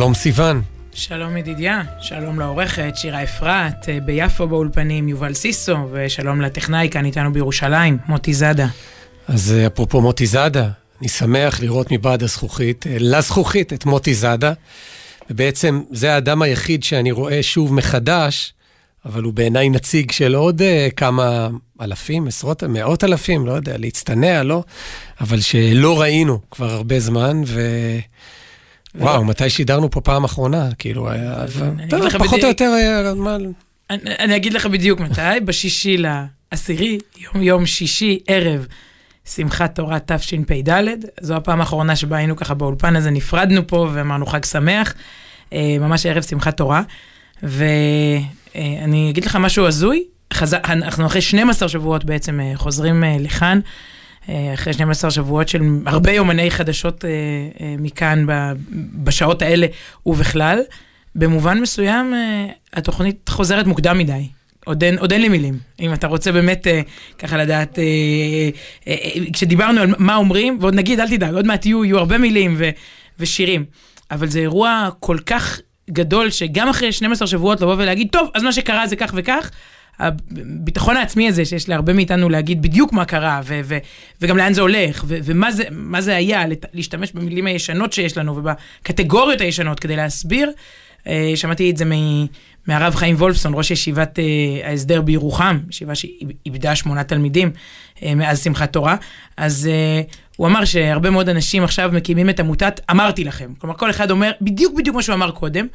שלום סיון. שלום ידידיה, שלום לעורכת שירה אפרת, אה, ביפו באולפנים יובל סיסו, ושלום לטכנאי כאן איתנו בירושלים, מוטי זאדה. אז אה, אפרופו מוטי זאדה, אני שמח לראות מבעד הזכוכית, אה, לזכוכית, את מוטי זאדה, ובעצם זה האדם היחיד שאני רואה שוב מחדש, אבל הוא בעיניי נציג של עוד uh, כמה אלפים, עשרות, מאות אלפים, לא יודע, להצטנע, לא? אבל שלא ראינו כבר הרבה זמן, ו... וואו, מתי שידרנו פה פעם אחרונה? כאילו, היה... פחות או יותר היה... אני אגיד לך בדיוק מתי, בשישי לעשירי, יום יום שישי, ערב, שמחת תורה תשפ"ד. זו הפעם האחרונה שבה היינו ככה באולפן הזה, נפרדנו פה ואמרנו חג שמח, אה, ממש ערב שמחת תורה. ואני אגיד לך משהו הזוי, אנחנו אחרי 12 שבועות בעצם אה, חוזרים אה, לכאן. אה, אחרי 12 שבועות של הרבה יומני חדשות אה, אה, מכאן בשעות האלה ובכלל. במובן מסוים התוכנית חוזרת מוקדם מדי. עוד אין, עוד אין לי מילים. אם אתה רוצה באמת אה, ככה לדעת, אה, אה, אה, כשדיברנו על מה אומרים, ועוד נגיד, אל תדאג, עוד מעט יהיו, יהיו הרבה מילים ו, ושירים. אבל זה אירוע כל כך גדול, שגם אחרי 12 שבועות לבוא ולהגיד, טוב, אז מה שקרה זה כך וכך, הביטחון העצמי הזה שיש להרבה מאיתנו להגיד בדיוק מה קרה, ו- ו- וגם לאן זה הולך, ו- ומה זה, זה היה, להשתמש במילים הישנות שיש לנו ובקטגוריות הישנות כדי להסביר. אה, שמעתי את זה מהרב חיים וולפסון, ראש ישיבת אה, ההסדר בירוחם, ישיבה שאיבדה שמונה תלמידים אה, מאז שמחת תורה. אז הוא אמר שהרבה מאוד אנשים עכשיו מקימים את עמותת אמרתי לכם. כלומר, כל אחד אומר בדיוק בדיוק מה שהוא אמר קודם.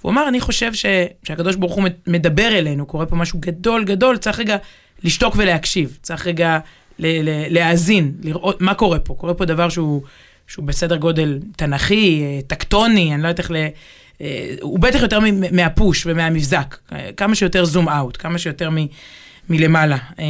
והוא אמר, אני חושב ש, שהקדוש ברוך הוא מדבר אלינו, קורה פה משהו גדול גדול, צריך רגע לשתוק ולהקשיב, צריך רגע ל, ל, להאזין, לראות מה קורה פה. קורה פה דבר שהוא, שהוא בסדר גודל תנכי, אה, טקטוני, אני לא יודעת איך ל... אה, הוא בטח יותר מהפוש ומהמבזק, כמה שיותר זום אאוט, כמה שיותר מ... מלמעלה. אה,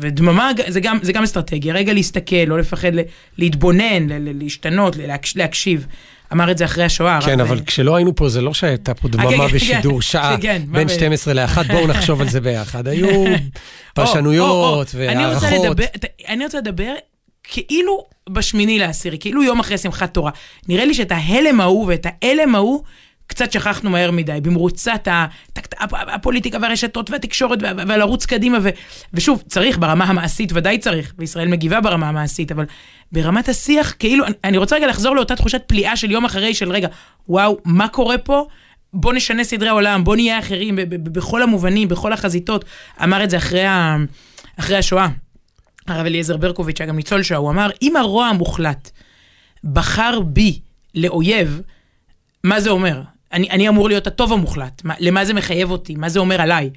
ודממה זה גם, זה גם אסטרטגיה, רגע להסתכל, לא לפחד להתבונן, להשתנות, להקשיב. אמר את זה אחרי השואה. כן, אבל כשלא היינו פה, זה לא שהייתה פה דממה כן, כן, בשידור כן, שעה בין 12 ל-1, בואו נחשוב על זה ביחד. היו פרשנויות והערכות. אני רוצה לדבר כאילו בשמיני לעשירי, כאילו יום אחרי שמחת תורה. נראה לי שאת ההלם ההוא ואת ההלם ההוא, קצת שכחנו מהר מדי, במרוצת הפוליטיקה והרשתות והתקשורת ולרוץ קדימה, ו, ושוב, צריך ברמה המעשית, ודאי צריך, וישראל מגיבה ברמה המעשית, אבל ברמת השיח, כאילו, אני רוצה רגע לחזור לאותה תחושת פליאה של יום אחרי, של רגע, וואו, מה קורה פה? בוא נשנה סדרי עולם, בוא נהיה אחרים בכל המובנים, בכל החזיתות. אמר את זה אחרי, ה, אחרי השואה. הרב אליעזר ברקוביץ', היה גם ניצול שואה, הוא אמר, אם הרוע המוחלט בחר בי לאויב, מה זה אומר? אני, אני אמור להיות הטוב המוחלט, מה, למה זה מחייב אותי, מה זה אומר עליי.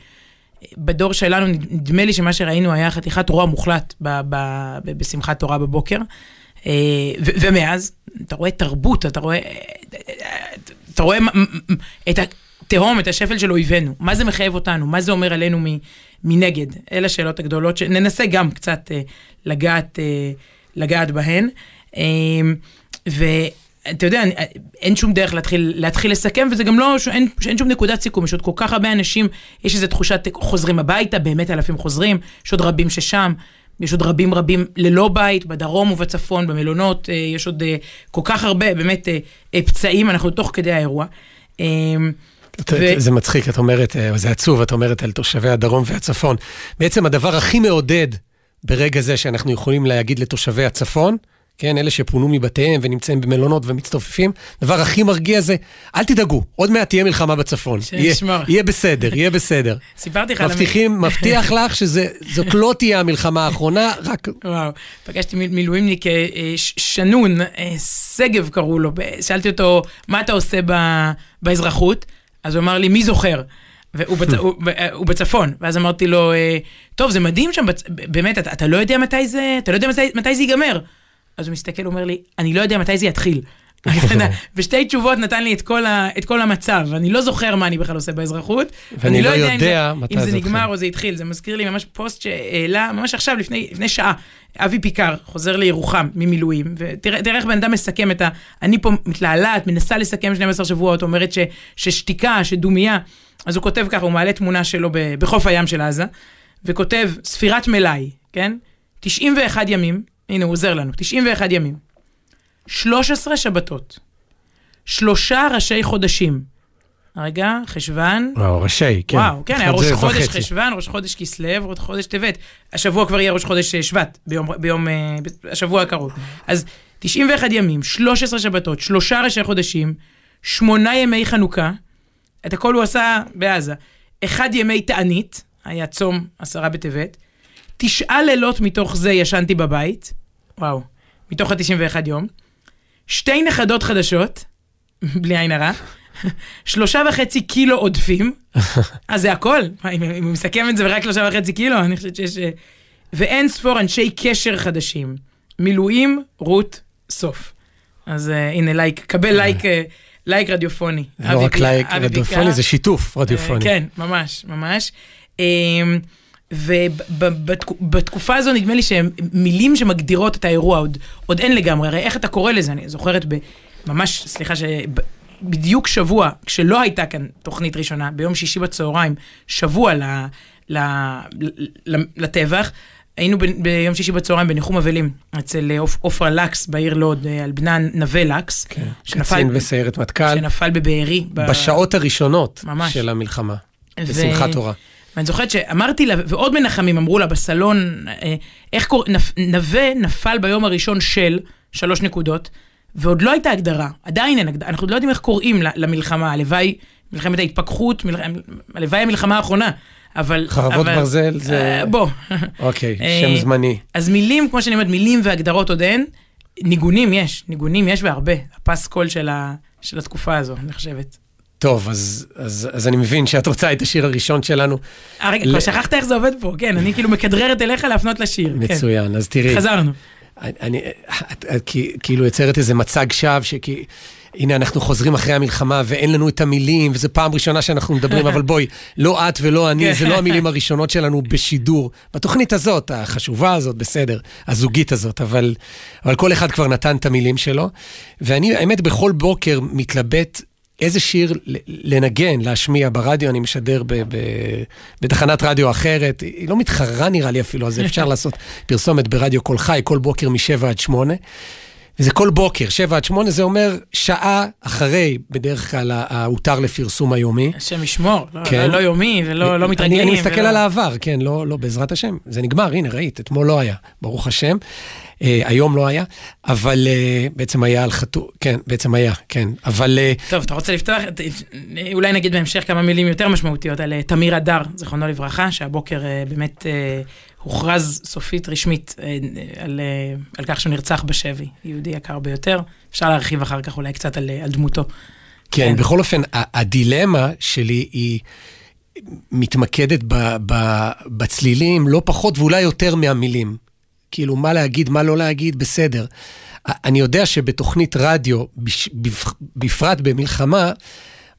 בדור שלנו, נדמה לי שמה שראינו היה חתיכת רוע מוחלט ב, ב, ב, בשמחת תורה בבוקר. אה, ו, ומאז, אתה רואה תרבות, אתה רואה, אתה רואה את התהום, את השפל של אויבינו. מה זה מחייב אותנו? מה זה אומר עלינו מנגד? אלה השאלות הגדולות שננסה גם קצת אה, לגעת, אה, לגעת בהן. ו... אתה יודע, אין שום דרך להתחיל, להתחיל לסכם, וזה גם לא, אין, אין שום נקודת סיכום, יש עוד כל כך הרבה אנשים, יש איזו תחושת חוזרים הביתה, באמת אלפים חוזרים, יש עוד רבים ששם, יש עוד רבים רבים ללא בית, בדרום ובצפון, במלונות, אה, יש עוד אה, כל כך הרבה, באמת, אה, פצעים, אנחנו תוך כדי האירוע. ו... זה מצחיק, את אומרת, זה עצוב, את אומרת על תושבי הדרום והצפון. בעצם הדבר הכי מעודד ברגע זה שאנחנו יכולים להגיד לתושבי הצפון, כן, אלה שפונו מבתיהם ונמצאים במלונות ומצטופפים, הדבר הכי מרגיע זה, אל תדאגו, עוד מעט תהיה מלחמה בצפון. יהיה, יהיה בסדר, יהיה בסדר. סיפרתי לך... מבטיחים, מבטיח לך שזאת לא תהיה המלחמה האחרונה, רק... וואו, פגשתי מילואימניק אה, שנון, אה, שגב קראו לו, שאלתי אותו, מה אתה עושה באזרחות? אז הוא אמר לי, מי זוכר? והוא בצ... הוא, הוא בצפון, ואז אמרתי לו, אה, טוב, זה מדהים שם, באמת, אתה, אתה לא יודע מתי זה, אתה לא יודע מתי, מתי זה ייגמר. אז הוא מסתכל, אומר לי, אני לא יודע מתי זה יתחיל. ושתי תשובות נתן לי את כל, ה, את כל המצב. אני לא זוכר מה אני בכלל עושה באזרחות. ואני לא יודע, יודע אם, זה, אם זה נגמר או זה התחיל. זה מזכיר לי ממש פוסט שהעלה, ממש עכשיו, לפני, לפני שעה, אבי פיקר חוזר לירוחם ממילואים, ותראה איך בן אדם מסכם את ה... אני פה מתלהלת, מנסה לסכם 12 שבועות, אומרת ש, ששתיקה, שדומייה. אז הוא כותב ככה, הוא מעלה תמונה שלו בחוף הים של עזה, וכותב, ספירת מלאי, כן? 91 ימים, הנה, הוא עוזר לנו, 91 ימים. 13 שבתות, שלושה ראשי חודשים. רגע, חשוון. וואו, ראשי, כן. וואו, כן, היה ראש חודש וחצי. חשוון, ראש חודש כסלו, ראש חודש טבת. השבוע כבר יהיה ראש חודש אה, שבט, ביום, ביום, אה, השבוע הקרוב. אז 91 ימים, 13 שבתות, שלושה ראשי חודשים, שמונה ימי חנוכה, את הכל הוא עשה בעזה. אחד ימי תענית, היה צום עשרה בטבת, תשעה לילות מתוך זה ישנתי בבית, וואו, מתוך ה-91 יום, שתי נכדות חדשות, בלי עין הרע, שלושה וחצי קילו עודפים, אז זה הכל, אם אם הוא מסכם את זה ברק שלושה וחצי קילו, אני חושבת שיש... אה, ואין ספור אנשי קשר חדשים. מילואים, רות, סוף. אז אה, הנה לייק, קבל לייק, אה, לייק רדיופוני. לא רק לייק רדיופוני. זה שיתוף רדיופוני. אה, כן, ממש, ממש. ובתקופה הזו נדמה לי שהם מילים שמגדירות את האירוע עוד, עוד אין לגמרי, הרי איך אתה קורא לזה, אני זוכרת ב... ממש, סליחה, ש... בדיוק שבוע, כשלא הייתה כאן תוכנית ראשונה, ביום שישי בצהריים, שבוע ל, ל, ל, לטבח, היינו ב, ביום שישי בצהריים בניחום אבלים אצל אה, עופ- עופרה לקס בעיר לוד, אה, על בנה נווה לקס, כן. שנפל- קצין בסיירת מטכ"ל, שנפל בבארי. ב- בשעות הראשונות ממש. של המלחמה, ו- בשמחת תורה. ואני זוכרת שאמרתי לה, ועוד מנחמים אמרו לה בסלון, אה, איך קורא, נפ, נווה נפל ביום הראשון של שלוש נקודות, ועוד לא הייתה הגדרה, עדיין אין הגדרה, אנחנו לא יודעים איך קוראים למלחמה, הלוואי, מלחמת ההתפכחות, הלוואי המלחמה האחרונה, אבל... חרבות אבל, ברזל זה... אה, בוא. אוקיי, אה, שם זמני. אז מילים, כמו שאני אומרת, מילים והגדרות עוד אין, ניגונים יש, ניגונים יש והרבה, הפסקול של, ה, של התקופה הזו, אני חושבת. טוב, אז, אז, אז אני מבין שאת רוצה את השיר הראשון שלנו. אה, רגע, ל- כבר שכחת איך זה עובד פה, כן, אני כאילו מכדררת אליך להפנות לשיר. כן. מצוין, אז תראי. חזרנו. אני, את, את, כאילו יוצרת איזה מצג שווא, שכי... הנה, אנחנו חוזרים אחרי המלחמה ואין לנו את המילים, וזו פעם ראשונה שאנחנו מדברים, אבל בואי, לא את ולא אני, זה לא המילים הראשונות שלנו בשידור. בתוכנית הזאת, החשובה הזאת, בסדר, הזוגית הזאת, אבל, אבל כל אחד כבר נתן את המילים שלו. ואני, האמת, בכל בוקר מתלבט איזה שיר לנגן, להשמיע ברדיו, אני משדר ב, ב, בתחנת רדיו אחרת, היא לא מתחרה נראה לי אפילו, אז אפשר לעשות פרסומת ברדיו קול חי, כל בוקר מ-7 עד 8. וזה כל בוקר, 7 עד 8, זה אומר שעה אחרי, בדרך כלל, ההותר לפרסום היומי. השם ישמור, לא, כן. לא, לא יומי ולא לא מתרגלים. אני, אני מסתכל ולא... על העבר, כן, לא, לא, בעזרת השם. זה נגמר, הנה, ראית, אתמול לא היה, ברוך השם. אה, היום לא היה, אבל אה, בעצם היה על חתול, כן, בעצם היה, כן. אבל אה, טוב, אתה רוצה לפתוח? אולי נגיד בהמשך כמה מילים יותר משמעותיות על תמיר אדר, זיכרונו לברכה, שהבוקר באמת הוכרז סופית רשמית על, על כך שהוא נרצח בשבי, יהודי יקר ביותר. אפשר להרחיב אחר כך אולי קצת על, על דמותו. כן, כן. בכל אופן, הדילמה שלי היא מתמקדת ב, ב, בצלילים לא פחות ואולי יותר מהמילים. כאילו, מה להגיד, מה לא להגיד, בסדר. אני יודע שבתוכנית רדיו, בפרט במלחמה,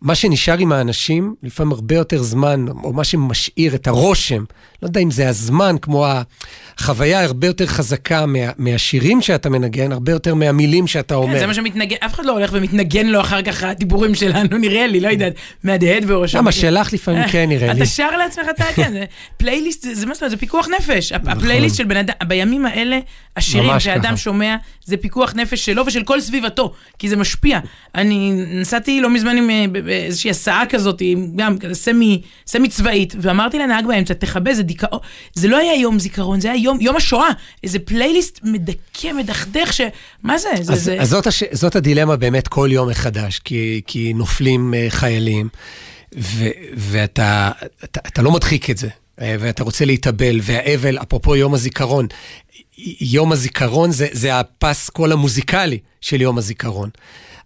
מה שנשאר עם האנשים, לפעמים הרבה יותר זמן, או מה שמשאיר את הרושם, לא יודע אם זה הזמן, כמו החוויה הרבה יותר חזקה מה, מהשירים שאתה מנגן, הרבה יותר מהמילים שאתה אומר. כן, זה מה שמתנגן, אף אחד לא הולך ומתנגן לו אחר כך הדיבורים שלנו, נראה לי, לא יודעת, מהדהד בראשו. למה, שלך לפעמים כן נראה לי. אתה שר לעצמך, אתה כן, פלייליסט, זה- מה זאת אומרת, זה פיקוח נפש. הפ- הפלייליסט של בן אדם, בימים האלה, השירים נכון. שאדם. שומע, זה פיקוח נפש שלו ושל כל סביבתו, כי זה משפיע. אני נסעתי לא מזמן עם אה, באיזושהי הסעה כזאת, גם כזה סמי, סמי צבאית, ואמרתי לנהג באמצע, תכבה, זה דיכאון, זה לא היה יום זיכרון, זה היה יום, יום השואה, איזה פלייליסט מדכא, מדכדך, ש... מה זה? זה, אז, זה... אז זאת, הש... זאת הדילמה באמת כל יום מחדש, כי, כי נופלים uh, חיילים, ו, ואתה אתה, אתה לא מדחיק את זה, אה, ואתה רוצה להתאבל, והאבל, אפרופו יום הזיכרון, יום הזיכרון זה, זה הפסקול המוזיקלי של יום הזיכרון.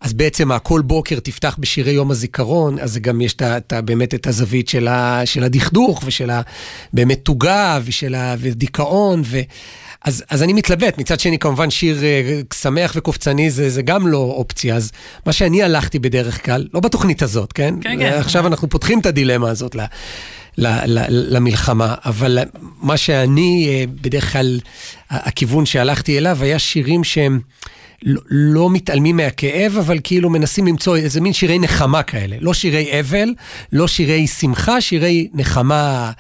אז בעצם כל בוקר תפתח בשירי יום הזיכרון, אז גם יש את ה- באמת את הזווית של, ה, של הדכדוך ושל ה, באמת תוגה ושל ה, ודיכאון. ו, אז, אז אני מתלבט, מצד שני כמובן שיר אה, שמח וקופצני זה, זה גם לא אופציה, אז מה שאני הלכתי בדרך כלל, לא בתוכנית הזאת, כן? כן, כן. עכשיו אנחנו פותחים את הדילמה הזאת ל, ל, ל, למלחמה, אבל מה שאני אה, בדרך כלל, הכיוון שהלכתי אליו היה שירים שהם... לא, לא מתעלמים מהכאב, אבל כאילו מנסים למצוא איזה מין שירי נחמה כאלה. לא שירי אבל, לא שירי שמחה, שירי נחמה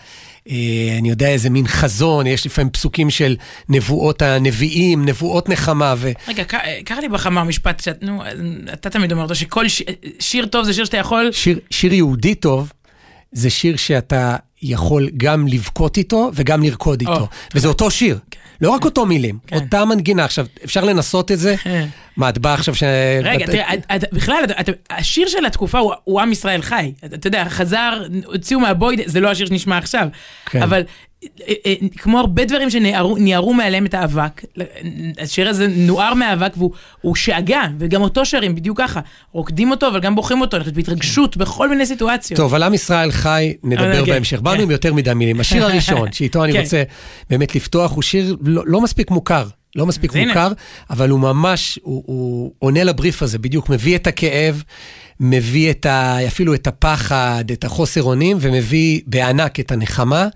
אה, אני יודע, איזה מין חזון, יש לפעמים פסוקים של נבואות הנביאים, נבואות נחמה. ו... רגע, קרא לי בחמה משפט, שאת, נו, אתה תמיד אומר אותו, שכל ש... שיר טוב זה שיר שאתה יכול... שיר, שיר יהודי טוב זה שיר שאתה יכול גם לבכות איתו וגם לרקוד איתו. Oh, וזה אותו שיר. כן. לא רק אותו מילים, כן. אותה מנגינה. עכשיו, אפשר לנסות את זה? כן. מה, את באה עכשיו ש... רגע, תראה, בכלל, השיר של התקופה הוא עם ישראל חי. אתה יודע, חזר, הוציאו מהבויד, זה לא השיר שנשמע עכשיו, כן. אבל כמו הרבה דברים שניערו מעליהם את האבק, השיר הזה נוער מהאבק והוא שאגה, וגם אותו שרים בדיוק ככה. רוקדים אותו, אבל גם בוכים אותו, בהתרגשות, בכל מיני סיטואציות. טוב, על עם ישראל חי, נדבר כן, בהמשך. באנו עם יותר מדי מילים. השיר הראשון, שאיתו אני רוצה באמת לפתוח, הוא שיר לא, לא מספיק מוכר. לא מספיק מוכר, אבל הוא ממש, הוא, הוא עונה לבריף הזה, בדיוק מביא את הכאב, מביא את ה, אפילו את הפחד, את החוסר אונים, ומביא בענק את הנחמה.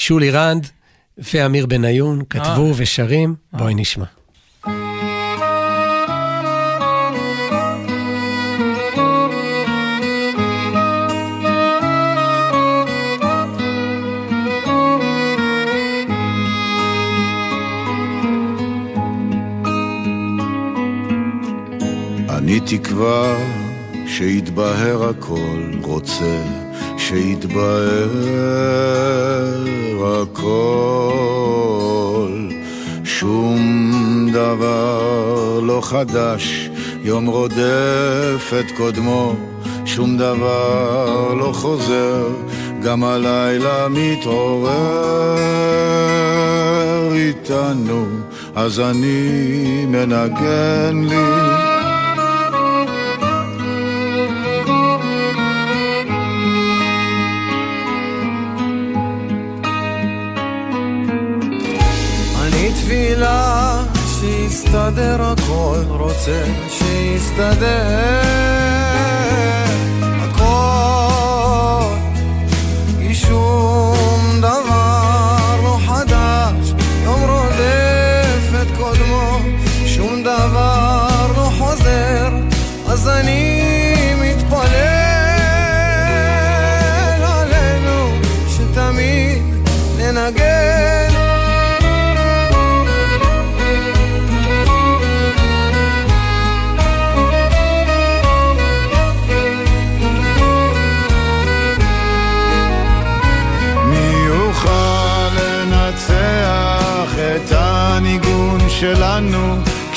שולי רנד ואמיר בניון כתבו אה. ושרים, בואי נשמע. אני תקווה שיתבהר הכל, רוצה שיתבהר הכל. שום דבר לא חדש, יום רודף את קודמו, שום דבר לא חוזר, גם הלילה מתעורר איתנו, אז אני מנגן לי. תפילה שיסתדר הכל, רוצה שיסתדר הכל,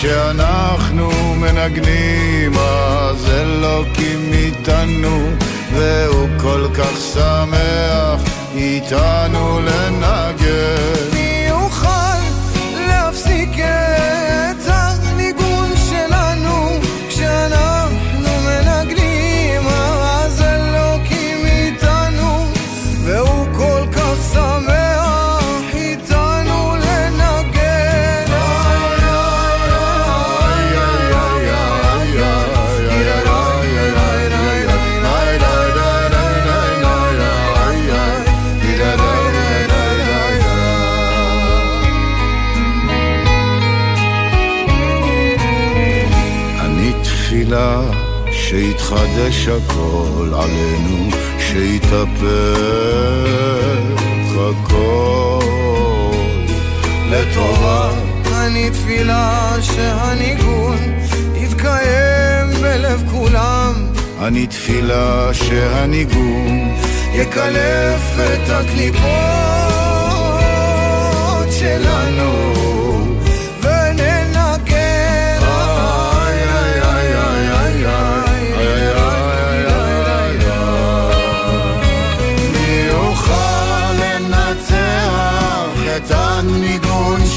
כשאנחנו מנגנים אז אלוקים איתנו והוא כל כך שמח איתנו לנגן שיתחדש הכל עלינו, שיתהפך הכל לטובה. אני תפילה שהניגון יתקיים בלב כולם. אני תפילה שהניגון יקלף את הקליפות שלנו.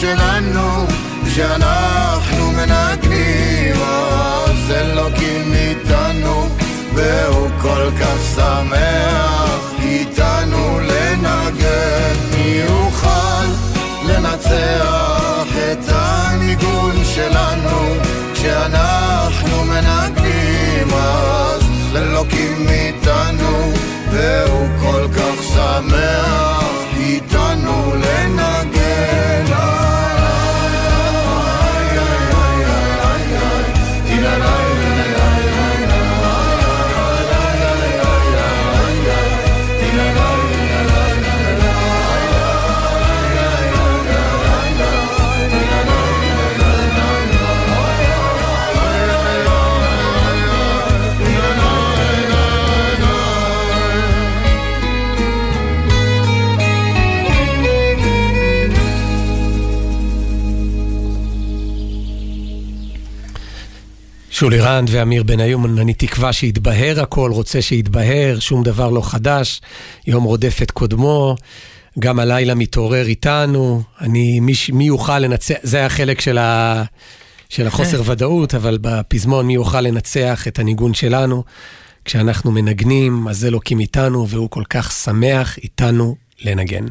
שלנו כשאנחנו מנגנים אז אלוקים איתנו והוא כל כך שמח איתנו לנגן מי יוכל לנצח את הניגון שלנו כשאנחנו מנגנים אז אלוקים איתנו והוא כל כך שמח שולי רנד ואמיר בניון, אני תקווה שיתבהר הכל, רוצה שיתבהר, שום דבר לא חדש, יום רודף את קודמו, גם הלילה מתעורר איתנו, אני, מי, מי יוכל לנצח, זה היה חלק של, ה, של החוסר ודאות, אבל בפזמון מי יוכל לנצח את הניגון שלנו. כשאנחנו מנגנים, אז זה אלוקים איתנו, והוא כל כך שמח איתנו לנגן.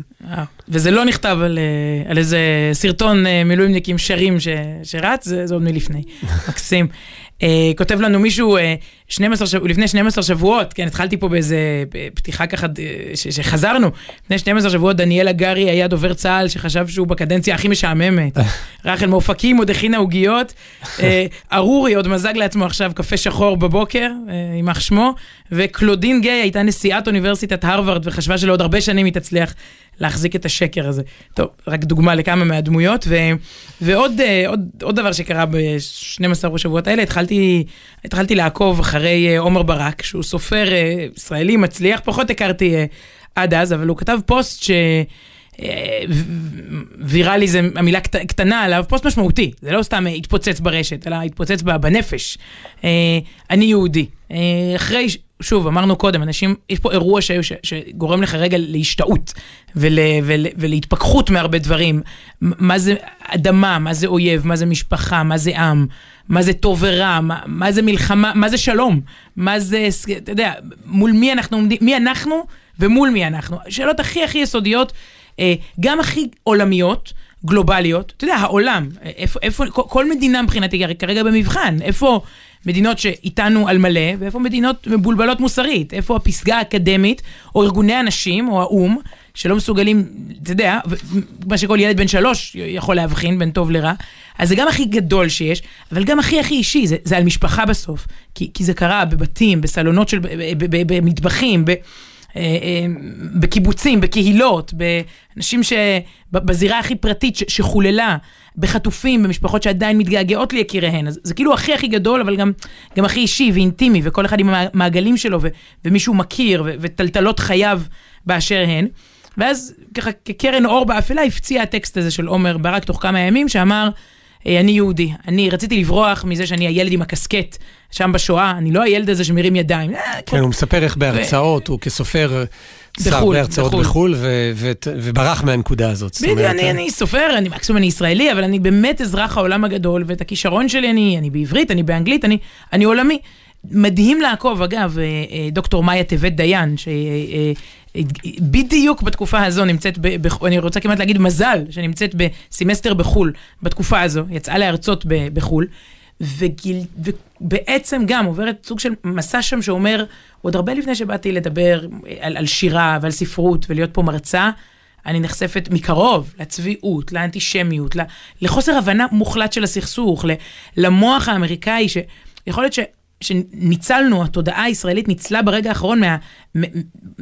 וזה לא נכתב על, אה, על איזה סרטון אה, מילואימניקים שרים ש, שרץ, זה, זה עוד מלפני. מקסים. Uh, כותב לנו מישהו uh, 12 שבוע, לפני 12 שבועות, כן, התחלתי פה באיזה פתיחה ככה, ש, שחזרנו, לפני 12 שבועות דניאל הגרי היה דובר צה"ל שחשב שהוא בקדנציה הכי משעממת. רחל מאופקים עוד הכינה עוגיות, uh, ארורי עוד מזג לעצמו עכשיו קפה שחור בבוקר, יימח שמו, וקלודין גיי הייתה נשיאת אוניברסיטת הרווארד וחשבה שלעוד הרבה שנים היא תצליח להחזיק את השקר הזה. טוב, רק דוגמה לכמה מהדמויות, ו, ועוד אה, עוד, עוד דבר שקרה ב-12 השבועות האלה, התחלתי, התחלתי לעקוב אחרי אה, עומר ברק, שהוא סופר אה, ישראלי מצליח, פחות הכרתי עד אז, אבל הוא כתב פוסט ש... ויראלי זה המילה קטנה עליו, פוסט משמעותי, זה לא סתם התפוצץ ברשת, אלא התפוצץ בנפש. אני יהודי. אחרי שוב, אמרנו קודם, אנשים, יש פה אירוע ש, ש, שגורם לך רגע להשתאות ול, ול, ולהתפכחות מהרבה דברים. מה זה אדמה, מה זה אויב, מה זה משפחה, מה זה עם, מה זה טוב ורע, מה, מה זה מלחמה, מה זה שלום, מה זה, אתה יודע, מול מי אנחנו עומדים, מי אנחנו ומול מי אנחנו. שאלות הכי הכי יסודיות, אה, גם הכי עולמיות. גלובליות, אתה יודע, העולם, איפה, איפה, כל מדינה מבחינתי כרגע במבחן, איפה מדינות שאיתנו על מלא, ואיפה מדינות מבולבלות מוסרית, איפה הפסגה האקדמית, או ארגוני הנשים, או האו"ם, שלא מסוגלים, אתה יודע, מה שכל ילד בן שלוש יכול להבחין בין טוב לרע, אז זה גם הכי גדול שיש, אבל גם הכי הכי אישי, זה, זה על משפחה בסוף, כי, כי זה קרה בבתים, בסלונות של, במטבחים, ב... אה, אה, בקיבוצים, בקהילות, באנשים שבזירה הכי פרטית שחוללה, בחטופים, במשפחות שעדיין מתגעגעות ליקיריהן. אז זה כאילו הכי הכי גדול, אבל גם, גם הכי אישי ואינטימי, וכל אחד עם המעגלים שלו, ו, ומישהו מכיר, וטלטלות חייו באשר הן. ואז ככה כקרן אור באפלה הפציע הטקסט הזה של עומר ברק תוך כמה ימים, שאמר, אה, אני יהודי, אני רציתי לברוח מזה שאני הילד עם הקסקט שם בשואה, אני לא הילד הזה שמרים ידיים. אה, כן, הוא מספר איך בהרצאות, הוא כסופר... שר הרבה הרצאות בחו"ל, וברח מהנקודה הזאת. בדיוק, אני, אני סופר, אני מקסימום אני ישראלי, אבל אני באמת אזרח העולם הגדול, ואת הכישרון שלי אני, אני בעברית, אני באנגלית, אני, אני עולמי. מדהים לעקוב, אגב, אה, דוקטור מאיה טבת דיין, שבדיוק בתקופה הזו נמצאת, ב, אני רוצה כמעט להגיד מזל, שנמצאת בסמסטר בחו"ל, בתקופה הזו, יצאה להרצות בחו"ל. וגיל, ובעצם גם עוברת סוג של מסע שם שאומר, עוד הרבה לפני שבאתי לדבר על, על שירה ועל ספרות ולהיות פה מרצה, אני נחשפת מקרוב לצביעות, לאנטישמיות, לחוסר הבנה מוחלט של הסכסוך, למוח האמריקאי, שיכול להיות ש... שניצלנו, התודעה הישראלית ניצלה ברגע האחרון מה,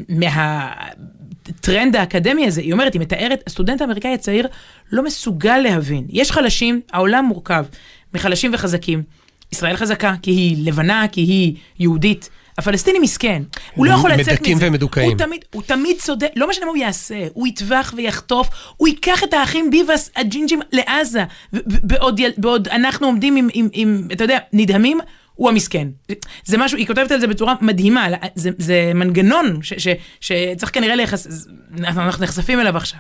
מהטרנד האקדמי הזה. היא אומרת, היא מתארת, הסטודנט האמריקאי הצעיר לא מסוגל להבין. יש חלשים, העולם מורכב. מחלשים וחזקים. ישראל חזקה, כי היא לבנה, כי היא יהודית. הפלסטיני מסכן, הוא לא יכול לצאת מזה. מדכאים ומדוכאים. הוא תמיד, הוא תמיד צודק, לא משנה מה הוא יעשה, הוא יטבח ויחטוף, הוא ייקח את האחים ביבס, הג'ינג'ים, לעזה, בעוד, בעוד אנחנו עומדים עם, עם, עם, אתה יודע, נדהמים, הוא המסכן. זה משהו, היא כותבת על זה בצורה מדהימה, זה, זה מנגנון ש, ש, שצריך כנראה להיחשף, אנחנו נחשפים אליו עכשיו.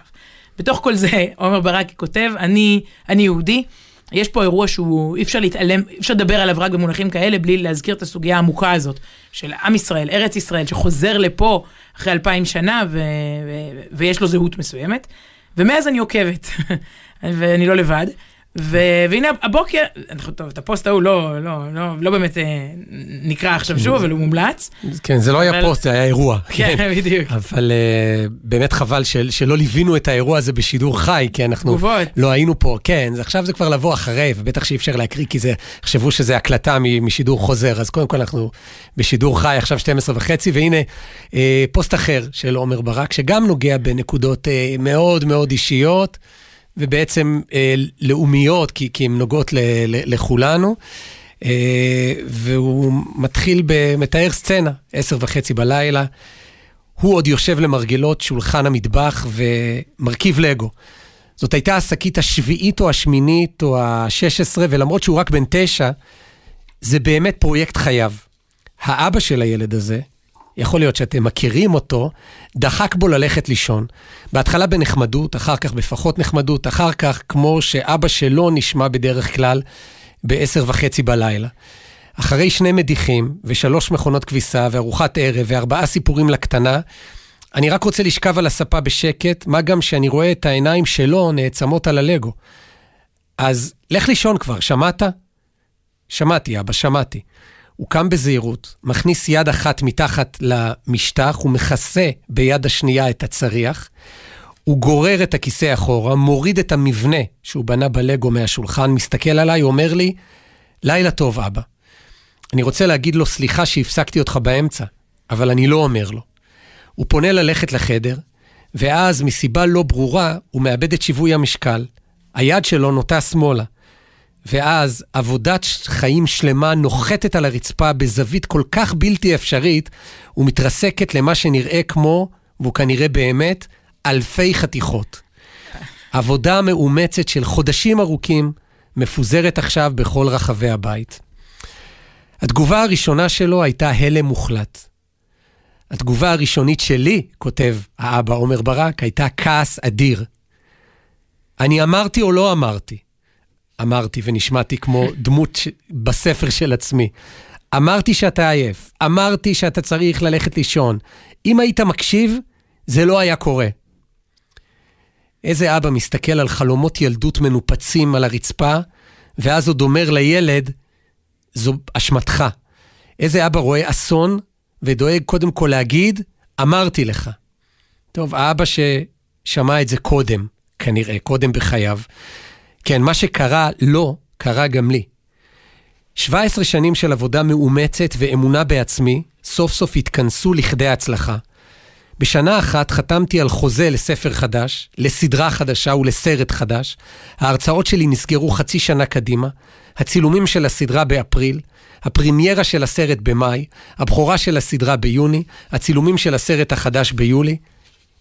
בתוך כל זה, עומר ברק כותב, אני, אני יהודי. יש פה אירוע שהוא, אי אפשר להתעלם, אי אפשר לדבר עליו רק במונחים כאלה בלי להזכיר את הסוגיה העמוקה הזאת של עם ישראל, ארץ ישראל, שחוזר לפה אחרי אלפיים שנה ו- ו- ויש לו זהות מסוימת. ומאז אני עוקבת, ואני לא לבד. ו- והנה הבוקר, טוב, את הפוסט ההוא לא, לא, לא, לא באמת אה, נקרא עכשיו שוב, אבל הוא מומלץ. כן, זה לא אבל... היה פוסט, זה היה אירוע. כן, כן. בדיוק. אבל uh, באמת חבל של, שלא ליווינו את האירוע הזה בשידור חי, כי אנחנו תגובות. לא היינו פה. כן, עכשיו זה כבר לבוא אחרי, ובטח שאי אפשר להקריא, כי זה, חשבו שזה הקלטה משידור חוזר. אז קודם כל אנחנו בשידור חי, עכשיו 12 וחצי, והנה uh, פוסט אחר של עומר ברק, שגם נוגע בנקודות uh, מאוד מאוד אישיות. ובעצם אה, לאומיות, כי, כי הן נוגעות ל, ל, לכולנו. אה, והוא מתחיל, מתאר סצנה, עשר וחצי בלילה. הוא עוד יושב למרגלות שולחן המטבח ומרכיב לגו. זאת הייתה השקית השביעית או השמינית או השש עשרה, ולמרות שהוא רק בן תשע, זה באמת פרויקט חייו. האבא של הילד הזה, יכול להיות שאתם מכירים אותו, דחק בו ללכת לישון. בהתחלה בנחמדות, אחר כך בפחות נחמדות, אחר כך כמו שאבא שלו נשמע בדרך כלל בעשר וחצי בלילה. אחרי שני מדיחים ושלוש מכונות כביסה וארוחת ערב וארבעה סיפורים לקטנה, אני רק רוצה לשכב על הספה בשקט, מה גם שאני רואה את העיניים שלו נעצמות על הלגו. אז לך לישון כבר, שמעת? שמעתי, אבא, שמעתי. הוא קם בזהירות, מכניס יד אחת מתחת למשטח, ומכסה ביד השנייה את הצריח. הוא גורר את הכיסא אחורה, מוריד את המבנה שהוא בנה בלגו מהשולחן, מסתכל עליי, אומר לי, לילה טוב, אבא. אני רוצה להגיד לו, סליחה שהפסקתי אותך באמצע, אבל אני לא אומר לו. הוא פונה ללכת לחדר, ואז מסיבה לא ברורה, הוא מאבד את שיווי המשקל. היד שלו נוטה שמאלה. ואז עבודת חיים שלמה נוחתת על הרצפה בזווית כל כך בלתי אפשרית, ומתרסקת למה שנראה כמו, והוא כנראה באמת, אלפי חתיכות. עבודה מאומצת של חודשים ארוכים, מפוזרת עכשיו בכל רחבי הבית. התגובה הראשונה שלו הייתה הלם מוחלט. התגובה הראשונית שלי, כותב האבא עומר ברק, הייתה כעס אדיר. אני אמרתי או לא אמרתי? אמרתי ונשמעתי כמו דמות ש... בספר של עצמי. אמרתי שאתה עייף, אמרתי שאתה צריך ללכת לישון. אם היית מקשיב, זה לא היה קורה. איזה אבא מסתכל על חלומות ילדות מנופצים על הרצפה, ואז עוד אומר לילד, זו אשמתך. איזה אבא רואה אסון ודואג קודם כל להגיד, אמרתי לך. טוב, האבא ששמע את זה קודם, כנראה, קודם בחייו. כן, מה שקרה לו, קרה גם לי. 17 שנים של עבודה מאומצת ואמונה בעצמי, סוף סוף התכנסו לכדי הצלחה. בשנה אחת חתמתי על חוזה לספר חדש, לסדרה חדשה ולסרט חדש. ההרצאות שלי נסגרו חצי שנה קדימה, הצילומים של הסדרה באפריל, הפרימיירה של הסרט במאי, הבכורה של הסדרה ביוני, הצילומים של הסרט החדש ביולי,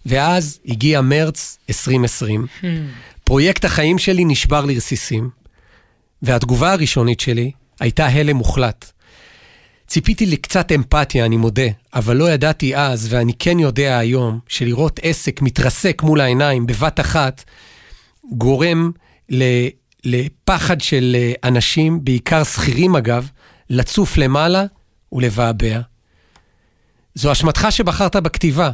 ואז הגיע מרץ 2020. Hmm. פרויקט החיים שלי נשבר לרסיסים, והתגובה הראשונית שלי הייתה הלם מוחלט. ציפיתי לקצת אמפתיה, אני מודה, אבל לא ידעתי אז, ואני כן יודע היום, שלראות עסק מתרסק מול העיניים בבת אחת, גורם לפחד של אנשים, בעיקר שכירים אגב, לצוף למעלה ולבעבע. זו אשמתך שבחרת בכתיבה.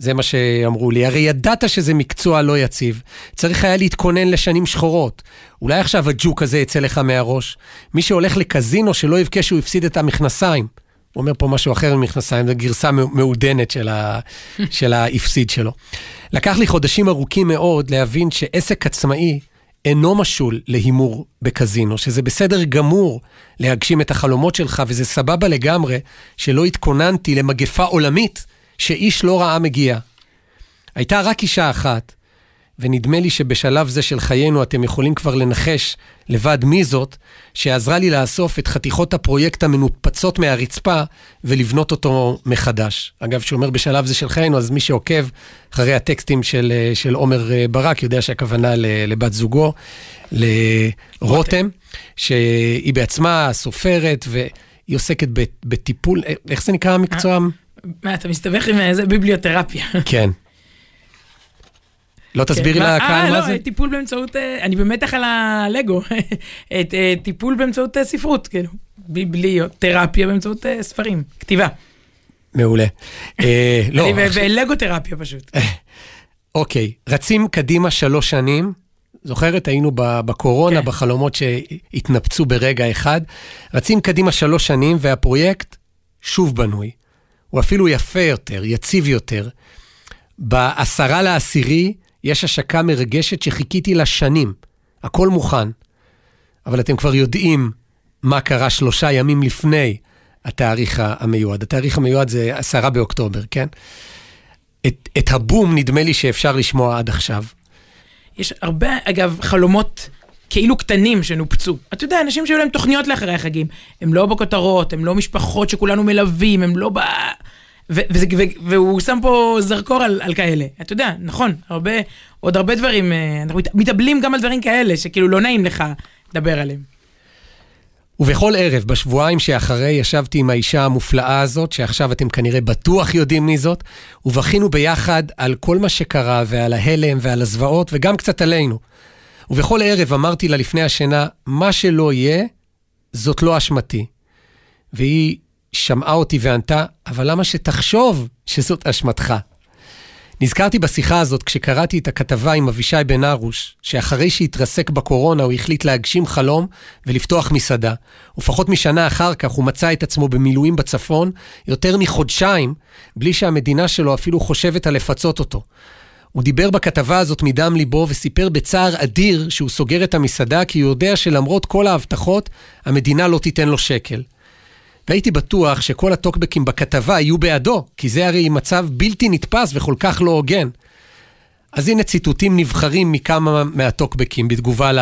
זה מה שאמרו לי. הרי ידעת שזה מקצוע לא יציב. צריך היה להתכונן לשנים שחורות. אולי עכשיו הג'וק הזה יצא לך מהראש. מי שהולך לקזינו, שלא יבכה שהוא הפסיד את המכנסיים. הוא אומר פה משהו אחר ממכנסיים, זו גרסה מעודנת של, ה, של ההפסיד שלו. לקח לי חודשים ארוכים מאוד להבין שעסק עצמאי אינו משול להימור בקזינו, שזה בסדר גמור להגשים את החלומות שלך, וזה סבבה לגמרי שלא התכוננתי למגפה עולמית שאיש לא ראה מגיע. הייתה רק אישה אחת, ונדמה לי שבשלב זה של חיינו אתם יכולים כבר לנחש לבד מי זאת, שעזרה לי לאסוף את חתיכות הפרויקט המנופצות מהרצפה ולבנות אותו מחדש. אגב, כשהוא בשלב זה של חיינו, אז מי שעוקב אחרי הטקסטים של, של עומר אה, ברק יודע שהכוונה לבת זוגו, לרותם, שהיא בעצמה סופרת והיא עוסקת בטיפול, איך זה נקרא המקצוע? מה, אתה מסתבך עם איזה ביבליותרפיה. כן. לא תסבירי כן, לקהל אה, מה לא, זה? טיפול באמצעות, אה, אני במתח על הלגו. אה, טיפול באמצעות ספרות, כאילו. ביבליותרפיה באמצעות ספרים, כתיבה. מעולה. לא. ולגו תרפיה פשוט. אוקיי, רצים קדימה שלוש שנים. זוכרת? היינו בקורונה, כן. בחלומות שהתנפצו ברגע אחד. רצים קדימה שלוש שנים, והפרויקט שוב בנוי. הוא אפילו יפה יותר, יציב יותר. בעשרה לעשירי יש השקה מרגשת שחיכיתי לה שנים. הכל מוכן. אבל אתם כבר יודעים מה קרה שלושה ימים לפני התאריך המיועד. התאריך המיועד זה עשרה באוקטובר, כן? את, את הבום נדמה לי שאפשר לשמוע עד עכשיו. יש הרבה, אגב, חלומות כאילו קטנים שנופצו. אתה יודע, אנשים שהיו להם תוכניות לאחרי החגים, הם לא בכותרות, הם לא משפחות שכולנו מלווים, הם לא ב... ו- ו- ו- והוא שם פה זרקור על, על כאלה. אתה יודע, נכון, הרבה, עוד הרבה דברים, אה, אנחנו מתאבלים גם על דברים כאלה, שכאילו לא נעים לך לדבר עליהם. ובכל ערב, בשבועיים שאחרי, ישבתי עם האישה המופלאה הזאת, שעכשיו אתם כנראה בטוח יודעים מי זאת, ובכינו ביחד על כל מה שקרה, ועל ההלם ועל הזוועות, וגם קצת עלינו. ובכל ערב אמרתי לה לפני השינה, מה שלא יהיה, זאת לא אשמתי. והיא שמעה אותי וענתה, אבל למה שתחשוב שזאת אשמתך? נזכרתי בשיחה הזאת כשקראתי את הכתבה עם אבישי בן ארוש, שאחרי שהתרסק בקורונה הוא החליט להגשים חלום ולפתוח מסעדה. ופחות משנה אחר כך הוא מצא את עצמו במילואים בצפון יותר מחודשיים, בלי שהמדינה שלו אפילו חושבת על לפצות אותו. הוא דיבר בכתבה הזאת מדם ליבו וסיפר בצער אדיר שהוא סוגר את המסעדה כי הוא יודע שלמרות כל ההבטחות, המדינה לא תיתן לו שקל. והייתי בטוח שכל הטוקבקים בכתבה יהיו בעדו, כי זה הרי מצב בלתי נתפס וכל כך לא הוגן. אז הנה ציטוטים נבחרים מכמה מהטוקבקים בתגובה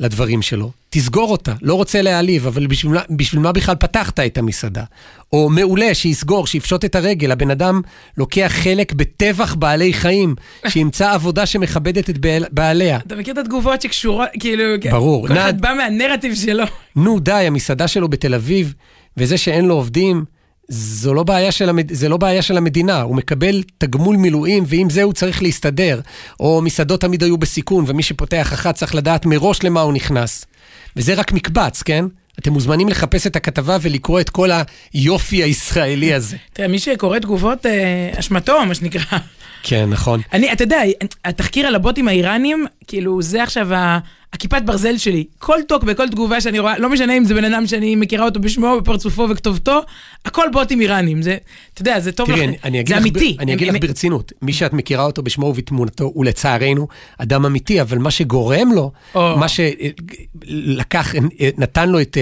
לדברים שלו. תסגור אותה, לא רוצה להעליב, אבל בשביל, בשביל מה בכלל פתחת את המסעדה? או מעולה, שיסגור, שיפשוט את הרגל, הבן אדם לוקח חלק בטבח בעלי חיים, שימצא עבודה שמכבדת את בעליה. אתה מכיר את התגובות שקשורות, כאילו... ברור. כל אחד בא מהנרטיב שלו. נו, די, המסעדה שלו בתל אביב, וזה שאין לו עובדים, זו לא בעיה של המד... זה לא בעיה של המדינה, הוא מקבל תגמול מילואים, ועם זה הוא צריך להסתדר. או מסעדות תמיד היו בסיכון, ומי שפותח אחת צריך לדעת מראש למה הוא נכנס. וזה רק מקבץ, כן? אתם מוזמנים לחפש את הכתבה ולקרוא את כל היופי הישראלי הזה. תראה, מי שקורא תגובות, אה, אשמתו, מה שנקרא. כן, נכון. אני, אתה יודע, התחקיר על הבוטים האיראנים, כאילו, זה עכשיו ה... הכיפת ברזל שלי. כל טוק בכל תגובה שאני רואה, לא משנה אם זה בן אדם שאני מכירה אותו בשמו, בפרצופו וכתובתו, הכל בוטים איראנים. זה, אתה יודע, זה טוב תראי, לך, אני, זה אמיתי. ב, אני אגיד לך ברצינות, מי שאת מכירה אותו בשמו ובתמונתו הוא לצערנו אדם אמיתי, אבל מה שגורם לו, או. מה שלקח, נתן לו את,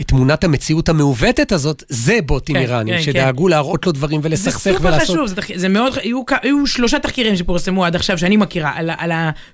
את תמונת המציאות המעוותת הזאת, זה בוטים כן, איראנים, כן, שדאגו כן. להראות לו דברים ולסכסך ולעשות... זה סופר חשוב, זה, זה מאוד, היו, היו שלושה תחקירים שפורסמו עד עכשיו, שאני מכירה, על, על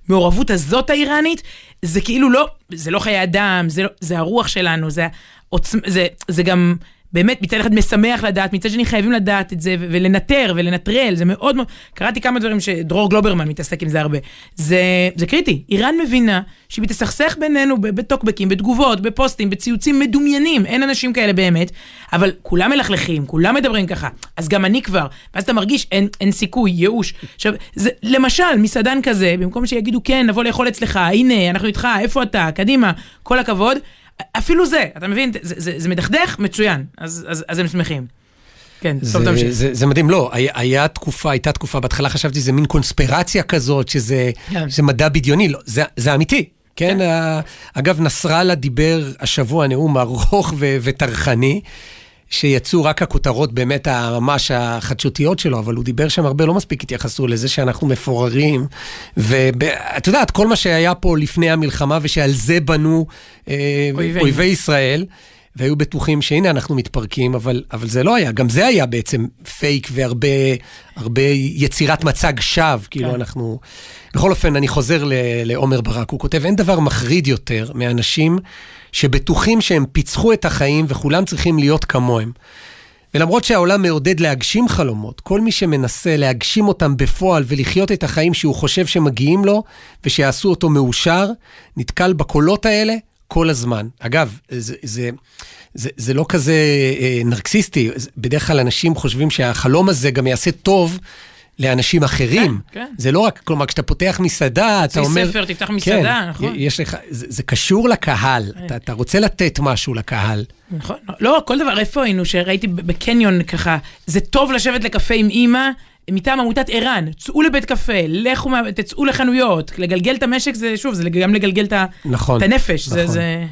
המעורבות הזאת האיראנית. זה כאילו לא, זה לא חיי אדם, זה, לא, זה הרוח שלנו, זה, עוצ... זה, זה גם באמת מצד אחד משמח לדעת, מצד שני חייבים לדעת את זה ולנטר ולנטרל, זה מאוד מאוד, קראתי כמה דברים שדרור גלוברמן מתעסק עם זה הרבה. זה, זה קריטי, איראן מבינה שהיא מתסכסך בינינו בטוקבקים, בתגובות, בפוסטים, בציוצים מדומיינים, אין אנשים כאלה באמת, אבל כולם מלכלכים, כולם מדברים ככה, אז גם אני כבר, ואז אתה מרגיש אין, אין סיכוי, ייאוש. עכשיו, זה, למשל, מסעדן כזה, במקום שיגידו כן, נבוא לאכול אצלך, הנה, אנחנו איתך, איפה אתה, קדימה, כל הכבוד. אפילו זה, אתה מבין? זה, זה, זה מדכדך, מצוין, אז, אז, אז הם שמחים. כן, טוב תמשיך. זה, זה מדהים, לא, היה, היה תקופה, הייתה תקופה, בהתחלה חשבתי שזה מין קונספירציה כזאת, שזה, כן. שזה מדע בדיוני, לא, זה, זה אמיתי. כן, כן. אגב, נסראללה דיבר השבוע נאום ארוך וטרחני, שיצאו רק הכותרות באמת ממש החדשותיות שלו, אבל הוא דיבר שם הרבה, לא מספיק התייחסו לזה שאנחנו מפוררים. ואת יודעת, כל מה שהיה פה לפני המלחמה ושעל זה בנו אה, אויבי, אויבי ישראל. והיו בטוחים שהנה אנחנו מתפרקים, אבל, אבל זה לא היה. גם זה היה בעצם פייק והרבה הרבה יצירת מצג שווא, כאילו כן. אנחנו... בכל אופן, אני חוזר לעומר ברק, הוא כותב, אין דבר מחריד יותר מאנשים שבטוחים שהם פיצחו את החיים וכולם צריכים להיות כמוהם. ולמרות שהעולם מעודד להגשים חלומות, כל מי שמנסה להגשים אותם בפועל ולחיות את החיים שהוא חושב שמגיעים לו ושיעשו אותו מאושר, נתקל בקולות האלה כל הזמן. אגב, זה, זה, זה, זה לא כזה אה, נרקסיסטי, בדרך כלל אנשים חושבים שהחלום הזה גם יעשה טוב לאנשים אחרים. כן, כן. זה לא רק, כלומר, כשאתה פותח מסעדה, אתה אומר... ספר, תפתח מסעדה, כן, נכון. יש לך, זה, זה קשור לקהל, כן. אתה, אתה רוצה לתת משהו לקהל. נכון. לא, כל דבר, איפה היינו? שראיתי בקניון ככה, זה טוב לשבת לקפה עם אימא. מטעם עמותת ערן, צאו לבית קפה, לכו, תצאו לחנויות, לגלגל את המשק זה, שוב, זה גם לגלגל את, נכון, את הנפש, נכון. זה, זה...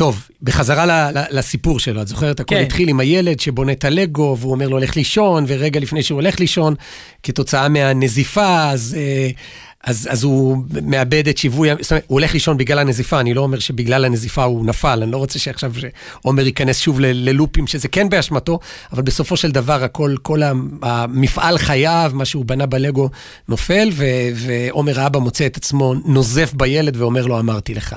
טוב, בחזרה לסיפור שלו, את זוכרת? הכל כן. התחיל עם הילד שבונה את הלגו, והוא אומר לו, לך לישון, ורגע לפני שהוא הולך לישון, כתוצאה מהנזיפה, אז... אה, אז, אז הוא מאבד את שיווי, זאת אומרת, הוא הולך לישון בגלל הנזיפה, אני לא אומר שבגלל הנזיפה הוא נפל, אני לא רוצה שעכשיו עומר ייכנס שוב ל, ללופים, שזה כן באשמתו, אבל בסופו של דבר הכל, כל המפעל חייו, מה שהוא בנה בלגו, נופל, ועומר האבא מוצא את עצמו נוזף בילד ואומר לו, אמרתי לך.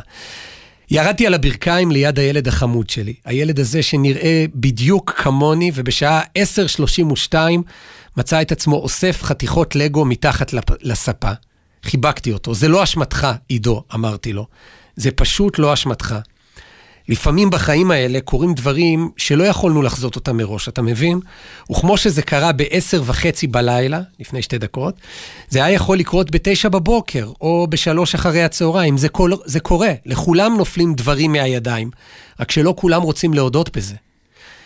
ירדתי על הברכיים ליד הילד החמוד שלי. הילד הזה שנראה בדיוק כמוני, ובשעה 10:32 מצא את עצמו אוסף חתיכות לגו מתחת לספה. חיבקתי אותו. זה לא אשמתך, עידו, אמרתי לו. זה פשוט לא אשמתך. לפעמים בחיים האלה קורים דברים שלא יכולנו לחזות אותם מראש, אתה מבין? וכמו שזה קרה בעשר וחצי בלילה, לפני שתי דקות, זה היה יכול לקרות בתשע בבוקר, או בשלוש אחרי הצהריים. זה, כל, זה קורה, לכולם נופלים דברים מהידיים, רק שלא כולם רוצים להודות בזה.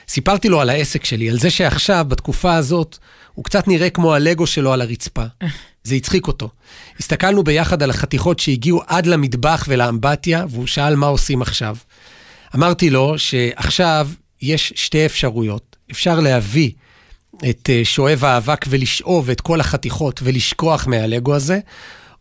סיפרתי לו על העסק שלי, על זה שעכשיו, בתקופה הזאת, הוא קצת נראה כמו הלגו שלו על הרצפה. זה הצחיק אותו. הסתכלנו ביחד על החתיכות שהגיעו עד למטבח ולאמבטיה, והוא שאל מה עושים עכשיו. אמרתי לו שעכשיו יש שתי אפשרויות. אפשר להביא את אה, שואב האבק ולשאוב את כל החתיכות ולשכוח מהלגו הזה,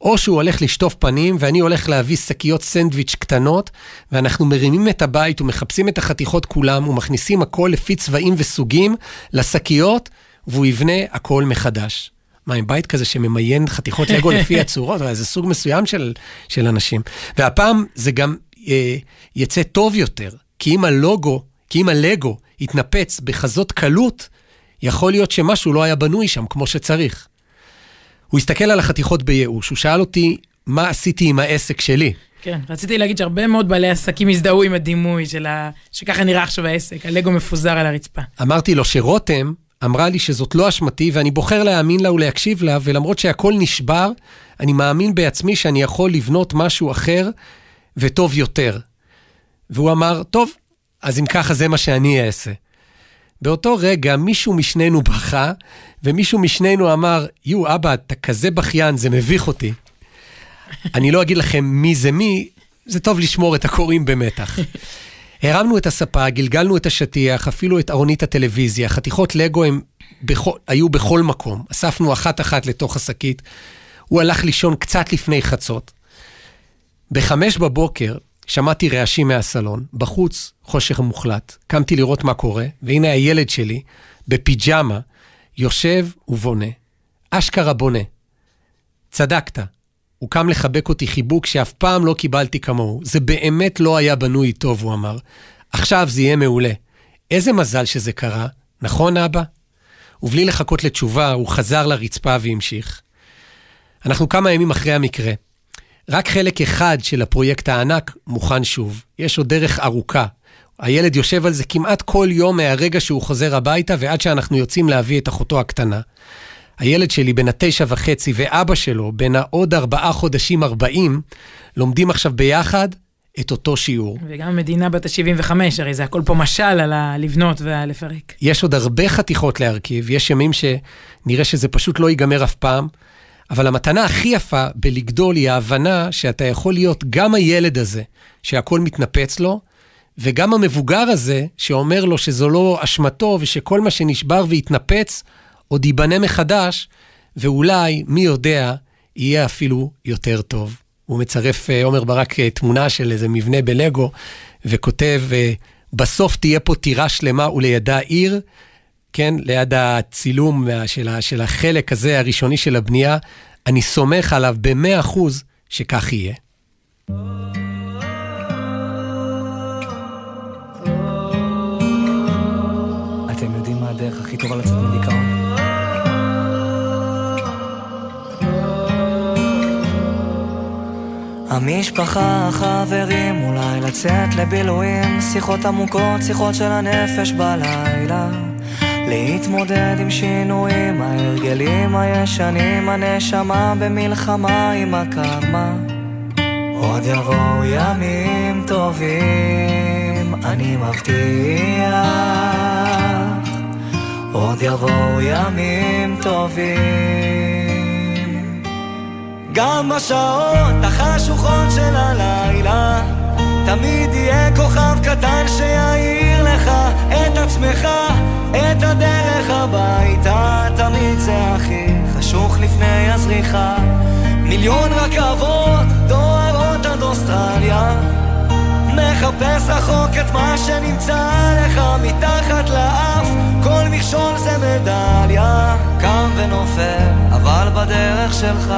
או שהוא הולך לשטוף פנים ואני הולך להביא שקיות סנדוויץ' קטנות, ואנחנו מרימים את הבית ומחפשים את החתיכות כולם ומכניסים הכל לפי צבעים וסוגים לשקיות, והוא יבנה הכל מחדש. מה, עם בית כזה שממיין חתיכות לגו לפי הצורות? זה סוג מסוים של, של אנשים. והפעם זה גם יצא טוב יותר, כי אם הלוגו, כי אם הלגו יתנפץ בכזאת קלות, יכול להיות שמשהו לא היה בנוי שם כמו שצריך. הוא הסתכל על החתיכות בייאוש, הוא שאל אותי מה עשיתי עם העסק שלי. כן, רציתי להגיד שהרבה מאוד בעלי עסקים הזדהו עם הדימוי של ה... שככה נראה עכשיו העסק, הלגו מפוזר על הרצפה. אמרתי לו שרותם אמרה לי שזאת לא אשמתי ואני בוחר להאמין לה ולהקשיב לה, ולמרות שהכל נשבר, אני מאמין בעצמי שאני יכול לבנות משהו אחר וטוב יותר. והוא אמר, טוב, אז אם ככה זה מה שאני אעשה. באותו רגע מישהו משנינו בכה, ומישהו משנינו אמר, יו, אבא, אתה כזה בכיין, זה מביך אותי. אני לא אגיד לכם מי זה מי, זה טוב לשמור את הקוראים במתח. הרמנו את הספה, גלגלנו את השטיח, אפילו את ארונית הטלוויזיה, חתיכות לגו הם בכל, היו בכל מקום. אספנו אחת-אחת לתוך השקית. הוא הלך לישון קצת לפני חצות. בחמש בבוקר שמעתי רעשים מהסלון, בחוץ חושך מוחלט. קמתי לראות מה קורה, והנה הילד שלי, בפיג'מה, יושב ובונה. אשכרה בונה. צדקת. הוא קם לחבק אותי חיבוק שאף פעם לא קיבלתי כמוהו. זה באמת לא היה בנוי טוב, הוא אמר. עכשיו זה יהיה מעולה. איזה מזל שזה קרה, נכון אבא? ובלי לחכות לתשובה, הוא חזר לרצפה והמשיך. אנחנו כמה ימים אחרי המקרה. רק חלק אחד של הפרויקט הענק מוכן שוב. יש עוד דרך ארוכה. הילד יושב על זה כמעט כל יום מהרגע שהוא חוזר הביתה ועד שאנחנו יוצאים להביא את אחותו הקטנה. הילד שלי בן התשע וחצי ואבא שלו בן העוד ארבעה חודשים ארבעים, לומדים עכשיו ביחד את אותו שיעור. וגם המדינה בת ה-75, הרי זה הכל פה משל על הלבנות והלפרק. יש עוד הרבה חתיכות להרכיב, יש ימים שנראה שזה פשוט לא ייגמר אף פעם, אבל המתנה הכי יפה בלגדול היא ההבנה שאתה יכול להיות גם הילד הזה, שהכל מתנפץ לו, וגם המבוגר הזה, שאומר לו שזו לא אשמתו ושכל מה שנשבר והתנפץ, עוד ייבנה מחדש, ואולי, מי יודע, יהיה אפילו יותר טוב. הוא מצרף, אה, עומר ברק, אה, תמונה של איזה מבנה בלגו, וכותב, אה, בסוף תהיה פה טירה שלמה ולידה עיר, כן, ליד הצילום של, של החלק הזה הראשוני של הבנייה, אני סומך עליו במאה אחוז שכך יהיה. אתם יודעים מה הדרך הכי טובה לצאת מדיכאון? המשפחה, החברים, אולי לצאת לבילויים, שיחות עמוקות, שיחות של הנפש בלילה. להתמודד עם שינויים, ההרגלים הישנים, הנשמה במלחמה עם הקרמה. עוד יבואו ימים טובים, אני מבטיח. עוד יבואו ימים טובים. גם בשעות החשוכות של הלילה, תמיד יהיה כוכב קטן שיעיר את עצמך. את הדרך הביתה תמיד זה הכי חשוך לפני הזריחה. מיליון רכבות דוהרות עד אוסטרליה. מחפש רחוק את מה שנמצא לך מתחת לאף. כל מכשול זה מדליה קם ונופל אבל בדרך שלך.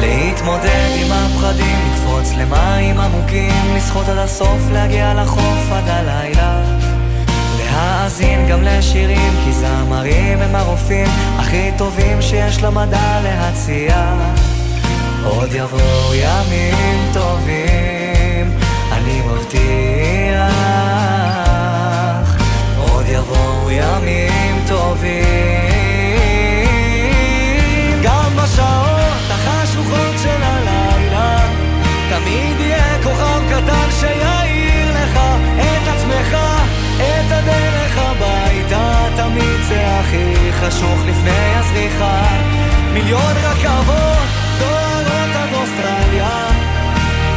להתמודד עם הפחדים לקפוץ למים עמוקים, לשחות עד הסוף, להגיע לחוף עד הלילה. נאזין גם לשירים, כי זמרים הם הרופאים הכי טובים שיש למדע להציע. עוד יבואו ימים טובים, אני מבטיח. חשוך לפני הזריחה. מיליון רכבות דוהרות עד אוסטרליה,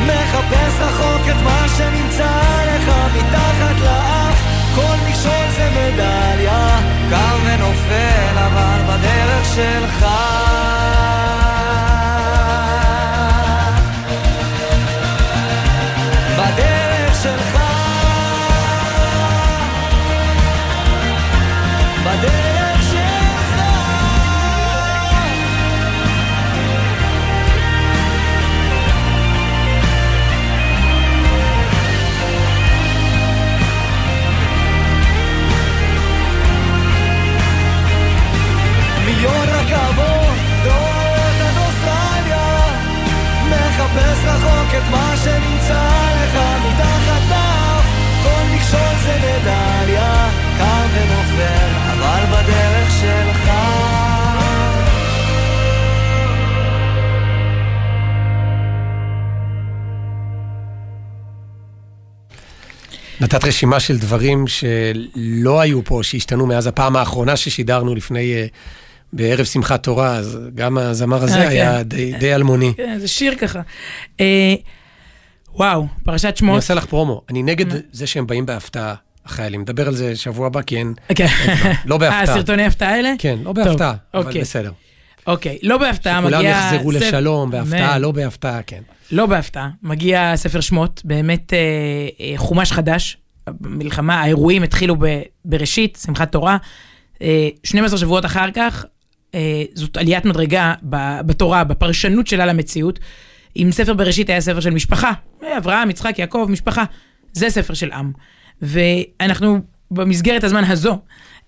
מחפש רחוק את מה שנמצא לך מתחת לאף. כל מכשול זה מדליה, קם ונופל אבל בדרך שלך. רחוק את מה שנמצא לך מתחת לאף. כל מכשול זה מדליה קם ונופל אבל בדרך שלך. נתת רשימה של דברים שלא היו פה, שהשתנו מאז הפעם האחרונה ששידרנו לפני, אה, בערב שמחת תורה, אז גם הזמר הזה אה, היה כן. די, די אלמוני. כן, זה שיר ככה. אה, וואו, פרשת אני שמות. עושה לך פרומו, אני נגד זה שהם באים בהפתעה, החיילים. נדבר על זה שבוע הבא, כי אין... כן. לא בהפתעה. אה, סרטוני הפתעה האלה? כן, לא בהפתעה, אבל אוקיי. בסדר. אוקיי, לא בהפתעה מגיע... יחזרו ספר- לשלום, בהפתעה. לא בהפתעה, כן. לא בהפתעה, מגיע ספר שמות, באמת אה, אה, חומש חדש. המלחמה, האירועים התחילו בראשית, שמחת תורה. אה, 12 שבועות אחר כך, אה, זאת עליית מדרגה בתורה, בפרשנות שלה למציאות. אם ספר בראשית היה ספר של משפחה, אה, אברהם, יצחק, יעקב, משפחה, זה ספר של עם. ואנחנו במסגרת הזמן הזו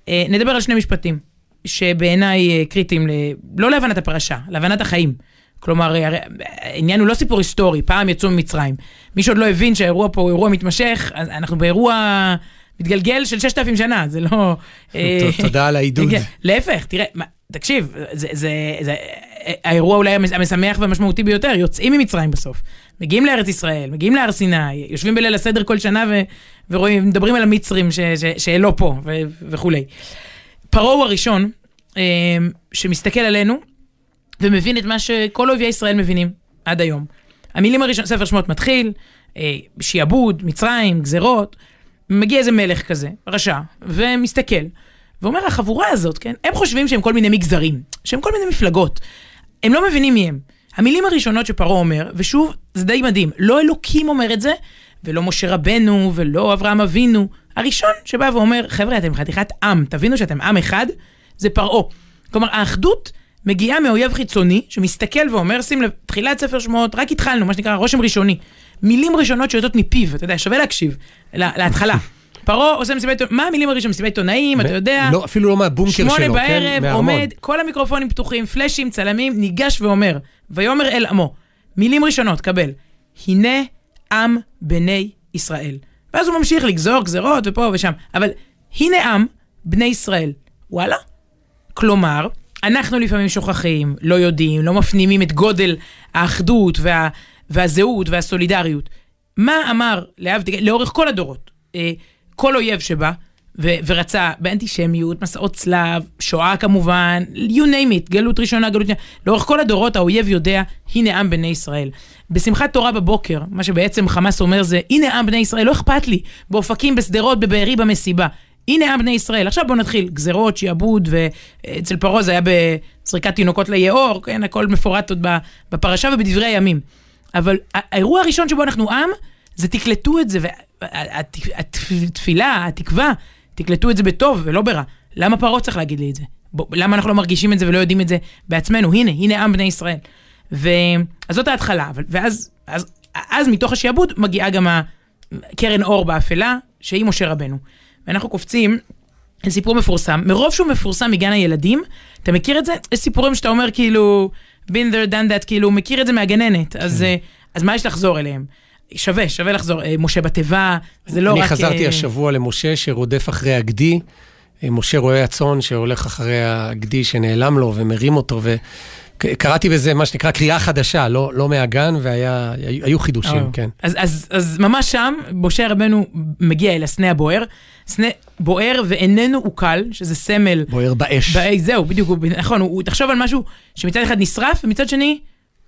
אה, נדבר על שני משפטים שבעיניי אה, קריטיים. לא להבנת הפרשה, להבנת החיים. כלומר, העניין הוא לא סיפור היסטורי, פעם יצאו ממצרים. מי שעוד לא הבין שהאירוע פה הוא אירוע מתמשך, אנחנו באירוע מתגלגל של 6,000 שנה, זה לא... אה, תודה על העידוד. להפך, תראה, תקשיב, זה, האירוע אולי המשמח והמשמעותי ביותר, יוצאים ממצרים בסוף. מגיעים לארץ ישראל, מגיעים להר סיני, יושבים בליל הסדר כל שנה ורואים, מדברים על המצרים שלא פה וכולי. פרעה הוא הראשון אה, שמסתכל עלינו ומבין את מה שכל אויבי ישראל מבינים עד היום. המילים הראשונות, ספר שמות מתחיל, אה, שיעבוד, מצרים, גזרות, מגיע איזה מלך כזה, רשע, ומסתכל, ואומר, החבורה הזאת, כן, הם חושבים שהם כל מיני מגזרים, שהם כל מיני מפלגות. הם לא מבינים מי הם. המילים הראשונות שפרעה אומר, ושוב, זה די מדהים, לא אלוקים אומר את זה, ולא משה רבנו, ולא אברהם אבינו. הראשון שבא ואומר, חבר'ה, אתם חתיכת עם, תבינו שאתם עם אחד, זה פרעה. כלומר, האחדות מגיעה מאויב חיצוני, שמסתכל ואומר, שים לב, תחילת ספר שמות, רק התחלנו, מה שנקרא רושם ראשוני. מילים ראשונות שיוצאות מפיו, אתה יודע, שווה להקשיב, לה- להתחלה. פרעה עושה מסיבת עיתונאים, מה המילים הראשונות? מסיבת עיתונאים, אתה יודע. לא, אפילו לא מהבונקר שלו, כן? שמונה בערב. עומד, כל המיקרופונים פתוחים, פלאשים, צלמים, ניגש ואומר, ויאמר אל עמו, מילים ראשונות, קבל, הנה עם בני ישראל. ואז הוא ממשיך לגזור גזרות ופה ושם, אבל הנה עם בני ישראל. וואלה. כלומר, אנחנו לפעמים שוכחים, לא יודעים, לא מפנימים את גודל האחדות וה, והזהות והסולידריות. מה אמר, להבדיל, לאורך כל הדורות, אה, כל אויב שבא ו- ורצה באנטישמיות, מסעות צלב, שואה כמובן, you name it, גלות ראשונה, גלות שנייה, לאורך כל הדורות האויב יודע, הנה עם בני ישראל. בשמחת תורה בבוקר, מה שבעצם חמאס אומר זה, הנה עם בני ישראל, לא אכפת לי, באופקים, בשדרות, בבארי, במסיבה. הנה עם בני ישראל. עכשיו בואו נתחיל, גזרות, שיעבוד, ואצל פרעה זה היה בזריקת תינוקות ליאור, כן, הכל מפורט עוד בפרשה ובדברי הימים. אבל האירוע הראשון שבו אנחנו עם, זה תקלטו את זה, והתפילה, התקווה, תקלטו את זה בטוב ולא ברע. למה פרעה צריך להגיד לי את זה? בוא, למה אנחנו לא מרגישים את זה ולא יודעים את זה בעצמנו? הנה, הנה עם בני ישראל. ו... אז זאת ההתחלה, ואז אז, אז מתוך השעבוד מגיעה גם הקרן אור באפלה, שהיא משה רבנו. ואנחנו קופצים סיפור מפורסם, מרוב שהוא מפורסם מגן הילדים, אתה מכיר את זה? יש סיפורים שאתה אומר כאילו, been there, done that, כאילו, מכיר את זה מהגננת, אז, כן. אה, אז מה יש לחזור אליהם? שווה, שווה לחזור. אה, משה בתיבה, זה לא אני רק... חזרתי אה, השבוע למשה שרודף אחרי הגדי. משה רואה הצאן שהולך אחרי הגדי שנעלם לו ומרים אותו, וקראתי בזה מה שנקרא קריאה חדשה, לא, לא מהגן, והיו חידושים, אה. כן. אז, אז, אז ממש שם, משה רבנו מגיע אל הסנה הבוער, סנה בוער ואיננו עוקל, שזה סמל. בוער באש. באש, זהו, בדיוק, נכון, הוא, הוא תחשוב על משהו שמצד אחד נשרף, ומצד שני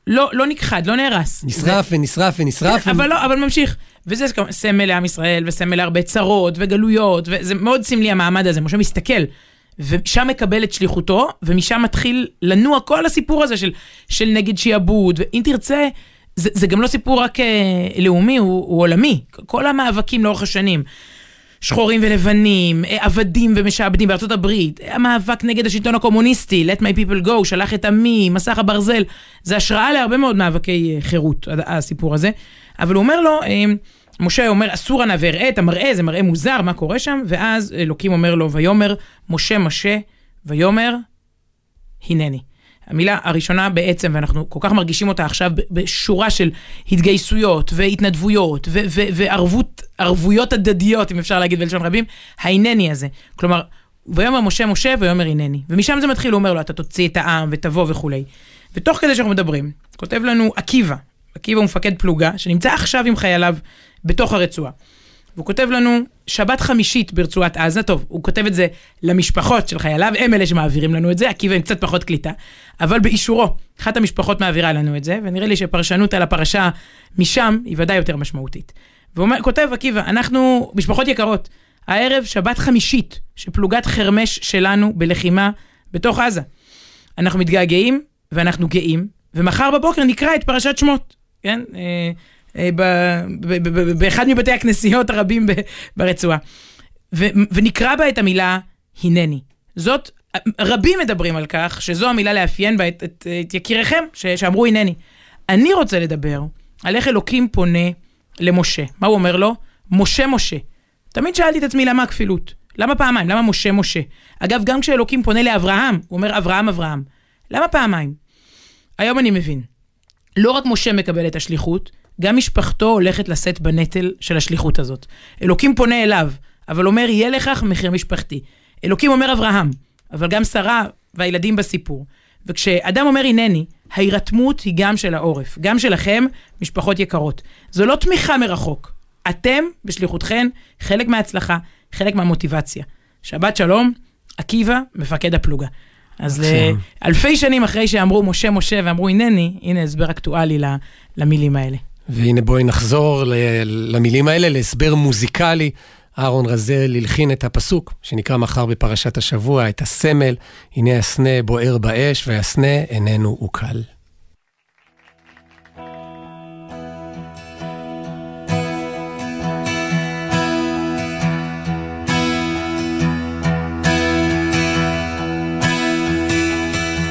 לא, לא נכחד, לא נהרס. נשרף ונשרף ונשרף. כן, אבל לא, אבל ממשיך. וזה סמל לעם ישראל, וסמל להרבה צרות וגלויות, וזה מאוד סמלי המעמד הזה, משה מסתכל. ושם מקבל את שליחותו, ומשם מתחיל לנוע כל הסיפור הזה של, של נגד שיעבוד, ואם תרצה, זה, זה גם לא סיפור רק אה, לאומי, הוא, הוא עולמי. כל המאבקים לאורך השנים. שחורים ולבנים, אה, עבדים ומשעבדים בארצות הברית, המאבק נגד השלטון הקומוניסטי, let my people go, שלח את עמי, מסך הברזל, זה השראה להרבה מאוד מאבקי אה, חירות, הסיפור הזה. אבל הוא אומר לו, אה, משה אומר, אסור הנא ואראה את המראה, זה מראה מוזר, מה קורה שם? ואז אלוקים אומר לו, ויאמר, משה משה, ויאמר, הנני. המילה הראשונה בעצם, ואנחנו כל כך מרגישים אותה עכשיו בשורה של התגייסויות והתנדבויות וערבות, ערבויות הדדיות, אם אפשר להגיד בלשון רבים, ההנני הזה. כלומר, ויאמר משה משה ויאמר הנני. ומשם זה מתחיל, הוא אומר לו, אתה תוציא את העם ותבוא וכולי. ותוך כדי שאנחנו מדברים, כותב לנו עקיבא, עקיבא הוא מפקד פלוגה, שנמצא עכשיו עם חייליו בתוך הרצועה. והוא כותב לנו שבת חמישית ברצועת עזה, טוב, הוא כותב את זה למשפחות של חייליו, הם אלה שמעבירים לנו את זה, עקיבא עם קצת פחות קליטה, אבל באישורו, אחת המשפחות מעבירה לנו את זה, ונראה לי שפרשנות על הפרשה משם היא ודאי יותר משמעותית. והוא כותב עקיבא, אנחנו משפחות יקרות, הערב שבת חמישית שפלוגת חרמש שלנו בלחימה בתוך עזה. אנחנו מתגעגעים ואנחנו גאים, ומחר בבוקר נקרא את פרשת שמות, כן? אה, באחד מבתי הכנסיות הרבים ברצועה. ונקרא בה את המילה הנני. זאת, רבים מדברים על כך שזו המילה לאפיין בה את, את, את יקיריכם, ש, שאמרו הנני. אני רוצה לדבר על איך אלוקים פונה למשה. מה הוא אומר לו? משה משה. תמיד שאלתי את עצמי למה הכפילות? למה פעמיים? למה משה משה? אגב, גם כשאלוקים פונה לאברהם, הוא אומר אברהם אברהם. למה פעמיים? היום אני מבין. לא רק משה מקבל את השליחות, גם משפחתו הולכת לשאת בנטל של השליחות הזאת. אלוקים פונה אליו, אבל אומר, יהיה לכך מחיר משפחתי. אלוקים אומר אברהם, אבל גם שרה והילדים בסיפור. וכשאדם אומר הנני, ההירתמות היא גם של העורף, גם שלכם, משפחות יקרות. זו לא תמיכה מרחוק. אתם, בשליחותכם, חלק מההצלחה, חלק מהמוטיבציה. שבת שלום, עקיבא, מפקד הפלוגה. אז אלפי שנים אחרי שאמרו משה משה ואמרו הנני, הנה הסבר אקטואלי למילים האלה. והנה בואי נחזור למילים האלה, להסבר מוזיקלי. אהרון רזל הלחין את הפסוק שנקרא מחר בפרשת השבוע, את הסמל, הנה הסנה בוער באש והסנה איננו עוקל.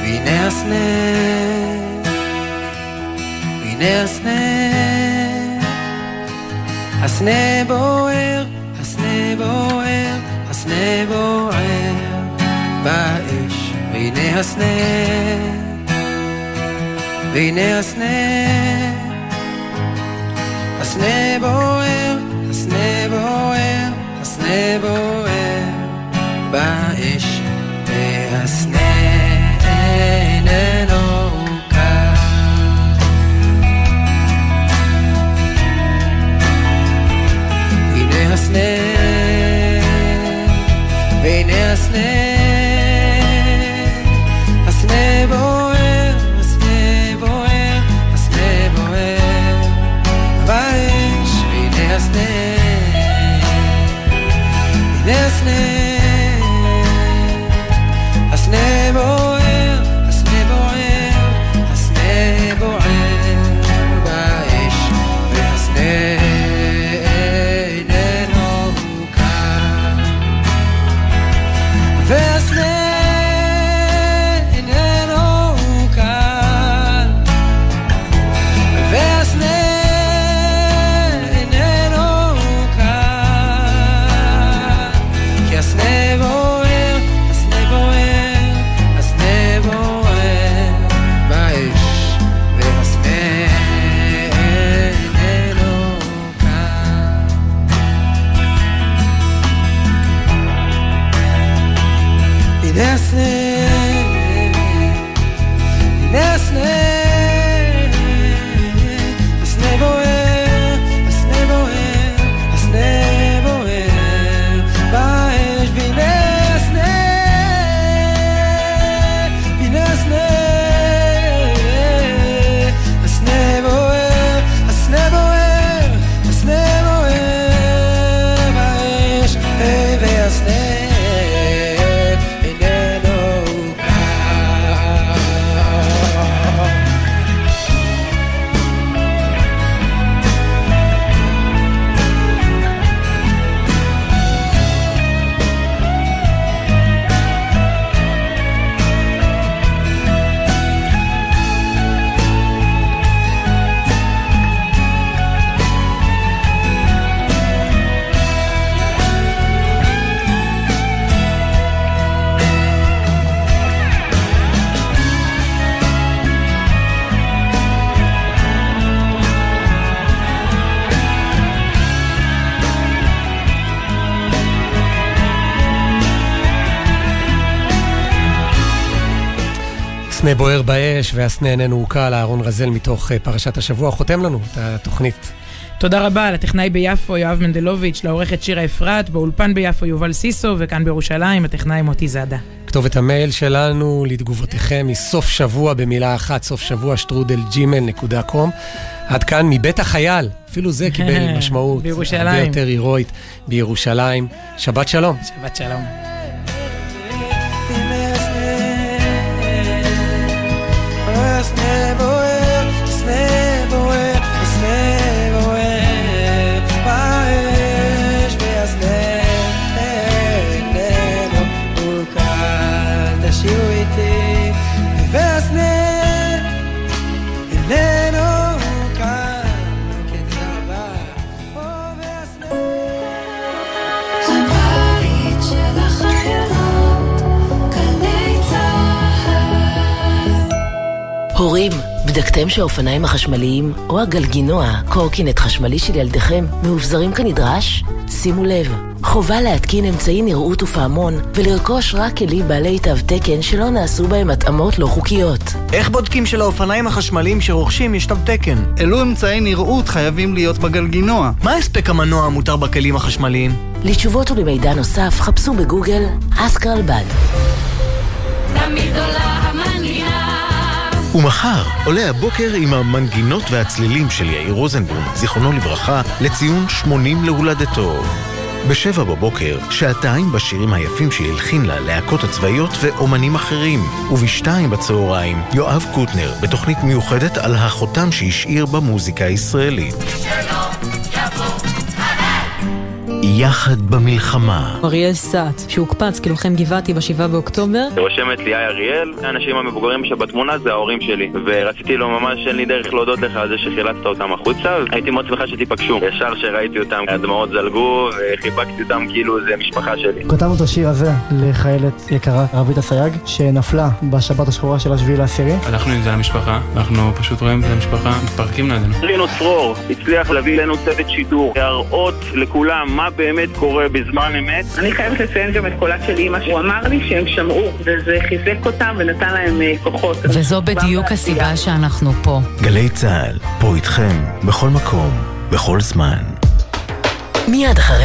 והנה הסנה, והנה הסנה הסנה בוער, הסנה בוער, הסנה בוער באש, והנה הסנה, והנה הסנה, הסנה בוער, הסנה בוער, הסנה בוער באש, והסנה איננו הסנה, והנה הסנה, סנה בוער באש והסנה איננו הוקל, אהרון רזל מתוך אה, פרשת השבוע, חותם לנו את התוכנית. תודה רבה לטכנאי ביפו יואב מנדלוביץ', לעורכת שירה אפרת, באולפן ביפו יובל סיסו, וכאן בירושלים הטכנאי מוטי זאדה. כתובת המייל שלנו לתגובותיכם היא סוף שבוע במילה אחת, סוף שבוע שטרודל ג'ימל נקודה קום. עד כאן מבית החייל, אפילו זה קיבל משמעות בירושלים. הרבה יותר הירואית בירושלים. שבת שלום. שבת שלום. בדקתם שהאופניים החשמליים או הגלגינוע, קורקינט חשמלי של ילדיכם, מאובזרים כנדרש? שימו לב, חובה להתקין אמצעי נראות ופעמון ולרכוש רק כלים בעלי תו תקן שלא נעשו בהם התאמות לא חוקיות. איך בודקים שלאופניים החשמליים שרוכשים יש תו תקן? אילו אמצעי נראות חייבים להיות בגלגינוע? מה הספק המנוע המותר בכלים החשמליים? לתשובות ולמידע נוסף חפשו בגוגל אסק רלב"ד. תמיד עולה. ומחר עולה הבוקר עם המנגינות והצלילים של יאיר רוזנבלום, זיכרונו לברכה, לציון 80 להולדתו. בשבע בבוקר, שעתיים בשירים היפים שהלחין ללהקות הצבאיות ואומנים אחרים. ובשתיים בצהריים, יואב קוטנר, בתוכנית מיוחדת על החותם שהשאיר במוזיקה הישראלית. יחד במלחמה. אריאל סאט, שהוקפץ כלוחם גבעתי ב-7 באוקטובר. רושמת ליאי אריאל, האנשים המבוגרים שבתמונה זה ההורים שלי ורציתי לו ממש אין לי דרך להודות לך על זה שחילצת אותם החוצה הייתי מאוד שמחה שתיפגשו ישר שראיתי אותם הדמעות זלגו וחיבקתי אותם כאילו זה משפחה שלי כתבנו את השיר הזה לחיילת יקרה, רבית אסייג, שנפלה בשבת השחורה של השביעי לעשירי. הלכנו עם זה למשפחה, אנחנו פשוט רואים את המשפחה מתפרקים לידינו. רינו צרור הצליח להביא אלינו צוות שידור, להראות לכולם מה באמת קורה בזמן אמת. אני חייבת לציין גם את קולה של אימא, הוא אמר לי שהם שמעו, וזה חיזק אותם ונתן להם אה, כוחות. וזו בדיוק הסיבה שאנחנו פה. גלי צה"ל, פה איתכם, בכל מקום, בכל זמן. מיד אחרי